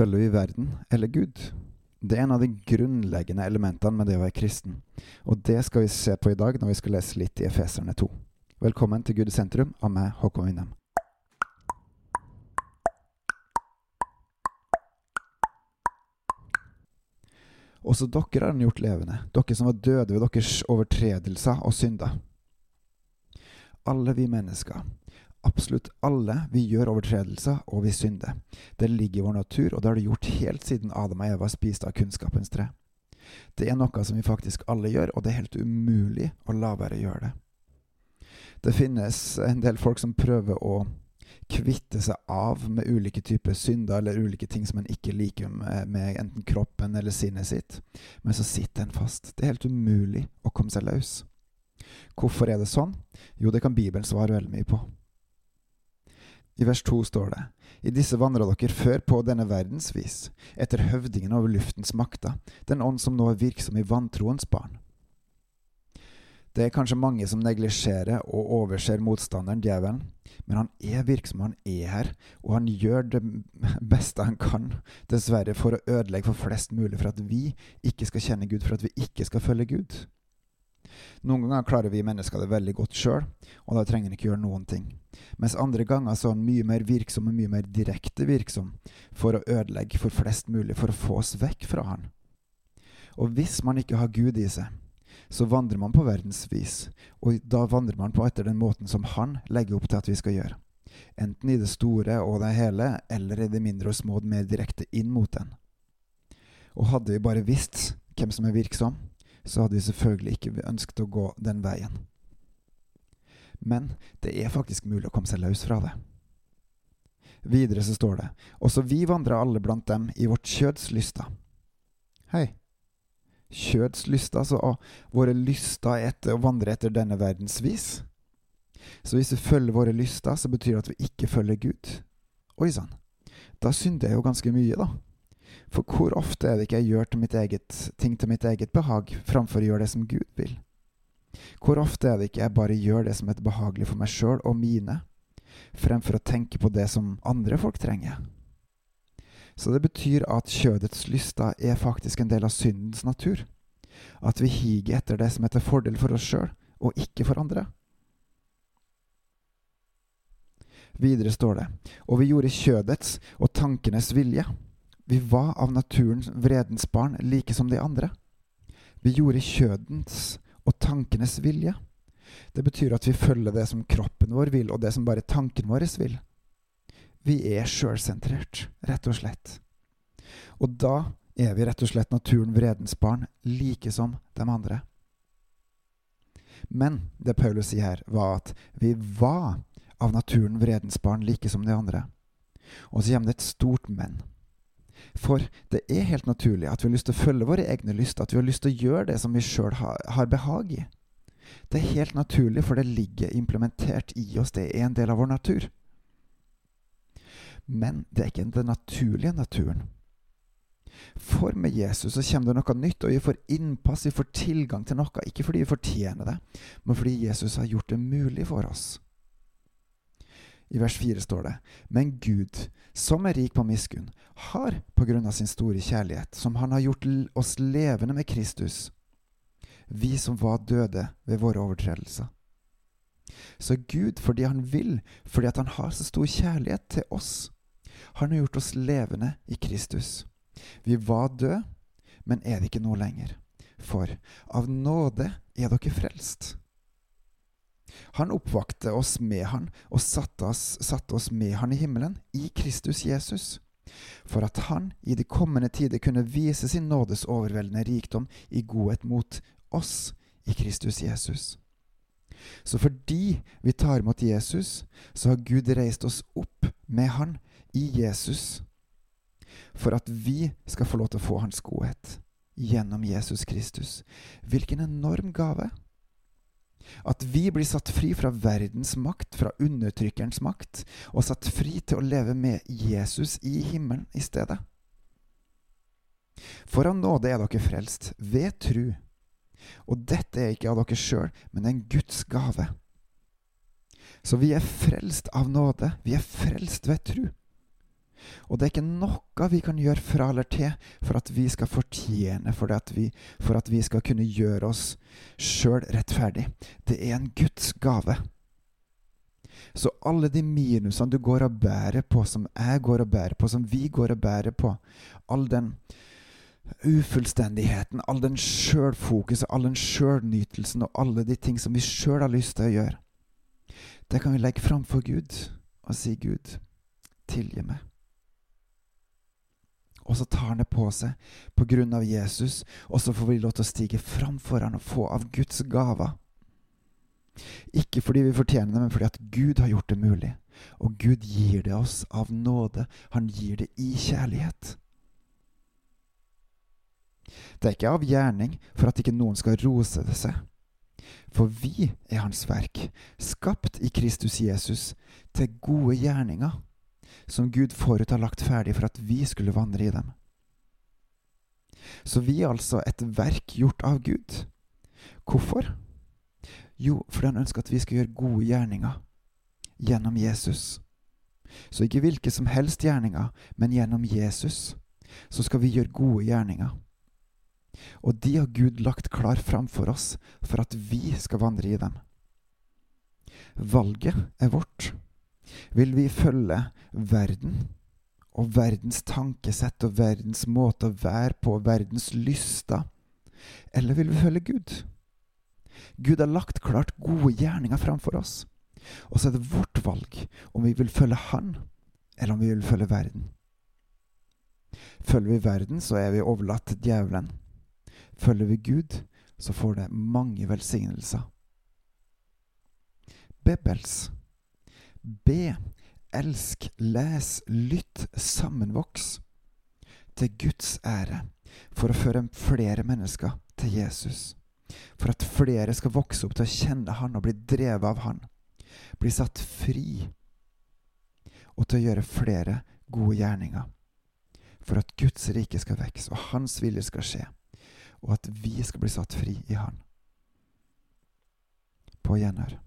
Følger vi verden eller Gud? Det er en av de grunnleggende elementene med det å være kristen, og det skal vi se på i dag når vi skal lese litt i Efeserne 2. Velkommen til Gud i sentrum av meg, Håkon Winnem. Også dere har han gjort levende, dere som var døde ved deres overtredelser og synder. Alle vi mennesker, absolutt alle, vi gjør overtredelser, og vi synder. Det ligger i vår natur, og det har det gjort helt siden Adam og Eva spiste av kunnskapens tre. Det er noe som vi faktisk alle gjør, og det er helt umulig å la være å gjøre det. Det finnes en del folk som prøver å kvitte seg av med ulike typer synder eller ulike ting som en ikke liker med, enten kroppen eller sinnet sitt, men så sitter en fast. Det er helt umulig å komme seg løs. Hvorfor er det sånn? Jo, det kan Bibelen svare veldig mye på. I vers 2 står det:" I disse vandra dere før på denne verdens vis, etter høvdingen over luftens makter, den ånd som nå er virksom i vantroens barn. Det er kanskje mange som neglisjerer og overser motstanderen, djevelen, men han er virksom, han er her, og han gjør det beste han kan, dessverre, for å ødelegge for flest mulig, for at vi ikke skal kjenne Gud, for at vi ikke skal følge Gud. Noen ganger klarer vi mennesker det veldig godt sjøl, og da trenger en ikke gjøre noen ting. Mens andre ganger så er han mye mer virksom og mye mer direkte virksom for å ødelegge for flest mulig, for å få oss vekk fra han. Og hvis man ikke har Gud i seg, så vandrer man på verdensvis, og da vandrer man på etter den måten som han legger opp til at vi skal gjøre. Enten i det store og det hele, eller i det mindre og små mer direkte inn mot den. Og hadde vi bare visst hvem som er virksom, så hadde vi selvfølgelig ikke ønsket å gå den veien. Men det er faktisk mulig å komme seg løs fra det. Videre så står det, også vi vandrer alle blant dem i vårt kjøds lyster. Hei, kjødslyster, altså våre lyster etter å vandre etter denne verdens vis. Så hvis vi følger våre lyster, så betyr det at vi ikke følger Gud. Oi sann, da synder jeg jo ganske mye, da. For hvor ofte er det ikke jeg gjør til eget, ting til mitt eget behag, framfor å gjøre det som Gud vil? Hvor ofte er det ikke jeg bare gjør det som er behagelig for meg sjøl og mine, fremfor å tenke på det som andre folk trenger? Så det betyr at kjødets lyster er faktisk en del av syndens natur. At vi higer etter det som er til fordel for oss sjøl, og ikke for andre. Videre står det, og vi gjorde kjødets og tankenes vilje. Vi var av naturens vredens barn, like som de andre. Vi gjorde kjødens og tankenes vilje. Det betyr at vi følger det som kroppen vår vil, og det som bare tanken vår vil. Vi er sjølsentrert, rett og slett. Og da er vi rett og slett naturen vredens barn, like som de andre. Men det Paulus sier her, var at vi var av naturen vredens barn, like som de andre. Og så kommer det et stort men. For det er helt naturlig at vi har lyst til å følge våre egne lyster, at vi har lyst til å gjøre det som vi sjøl har, har behag i. Det er helt naturlig, for det ligger implementert i oss, det er en del av vår natur. Men det er ikke den naturlige naturen. For med Jesus så kommer det noe nytt, og vi får innpass, vi får tilgang til noe. Ikke fordi vi fortjener det, men fordi Jesus har gjort det mulig for oss. I vers 4 står det:" Men Gud, som er rik på miskunn, har på grunn av sin store kjærlighet, som Han har gjort oss levende med Kristus, vi som var døde ved våre overtredelser. Så Gud, fordi Han vil, fordi at Han har så stor kjærlighet til oss, han har gjort oss levende i Kristus. Vi var døde, men er det ikke nå lenger. For av nåde er dere frelst. Han oppvakte oss med han og satte oss, satte oss med han i himmelen, i Kristus Jesus, for at han i de kommende tider kunne vise sin nådes overveldende rikdom i godhet mot oss i Kristus Jesus. Så fordi vi tar imot Jesus, så har Gud reist oss opp med Han i Jesus for at vi skal få lov til å få Hans godhet gjennom Jesus Kristus. Hvilken enorm gave! At vi blir satt fri fra verdens makt, fra undertrykkerens makt, og satt fri til å leve med Jesus i himmelen i stedet. For av nåde er dere frelst, ved tru. Og dette er ikke av dere sjøl, men en Guds gave. Så vi er frelst av nåde. Vi er frelst ved tru. Og det er ikke noe vi kan gjøre fra eller til for at vi skal fortjene, for at vi, for at vi skal kunne gjøre oss sjøl rettferdig. Det er en Guds gave. Så alle de minusene du går og bærer på, som jeg går og bærer på, som vi går og bærer på, all den ufullstendigheten, all den sjølfokuset, all den sjølnytelsen og alle de ting som vi sjøl har lyst til å gjøre, det kan vi legge framfor Gud og si, Gud, tilgi meg. Og så tar han det på seg på grunn av Jesus, og så får vi lov til å stige fram for han og få av Guds gaver. Ikke fordi vi fortjener det, men fordi at Gud har gjort det mulig. Og Gud gir det oss av nåde. Han gir det i kjærlighet. Det er ikke av gjerning for at ikke noen skal rose det seg. For vi er Hans verk, skapt i Kristus Jesus til gode gjerninger som Gud forut har lagt ferdig for at vi skulle vandre i dem. Så vi er altså et verk gjort av Gud. Hvorfor? Jo, fordi han ønsker at vi skal gjøre gode gjerninger gjennom Jesus. Så ikke hvilke som helst gjerninger, men gjennom Jesus. Så skal vi gjøre gode gjerninger. Og de har Gud lagt klar framfor oss for at vi skal vandre i dem. Valget er vårt. Vil vi følge verden og verdens tankesett og verdens måte å være på, verdens lyster, eller vil vi følge Gud? Gud har lagt klart gode gjerninger framfor oss, og så er det vårt valg om vi vil følge Han, eller om vi vil følge verden. Følger vi verden, så er vi overlatt til djevelen. Følger vi Gud, så får det mange velsignelser. Bebels. Be, elsk, les, lytt, sammenvoks. Til Guds ære, for å føre flere mennesker til Jesus. For at flere skal vokse opp til å kjenne Han og bli drevet av Han. Bli satt fri. Og til å gjøre flere gode gjerninger. For at Guds rike skal vokse, og Hans vilje skal skje. Og at vi skal bli satt fri i Han. På gjenhør.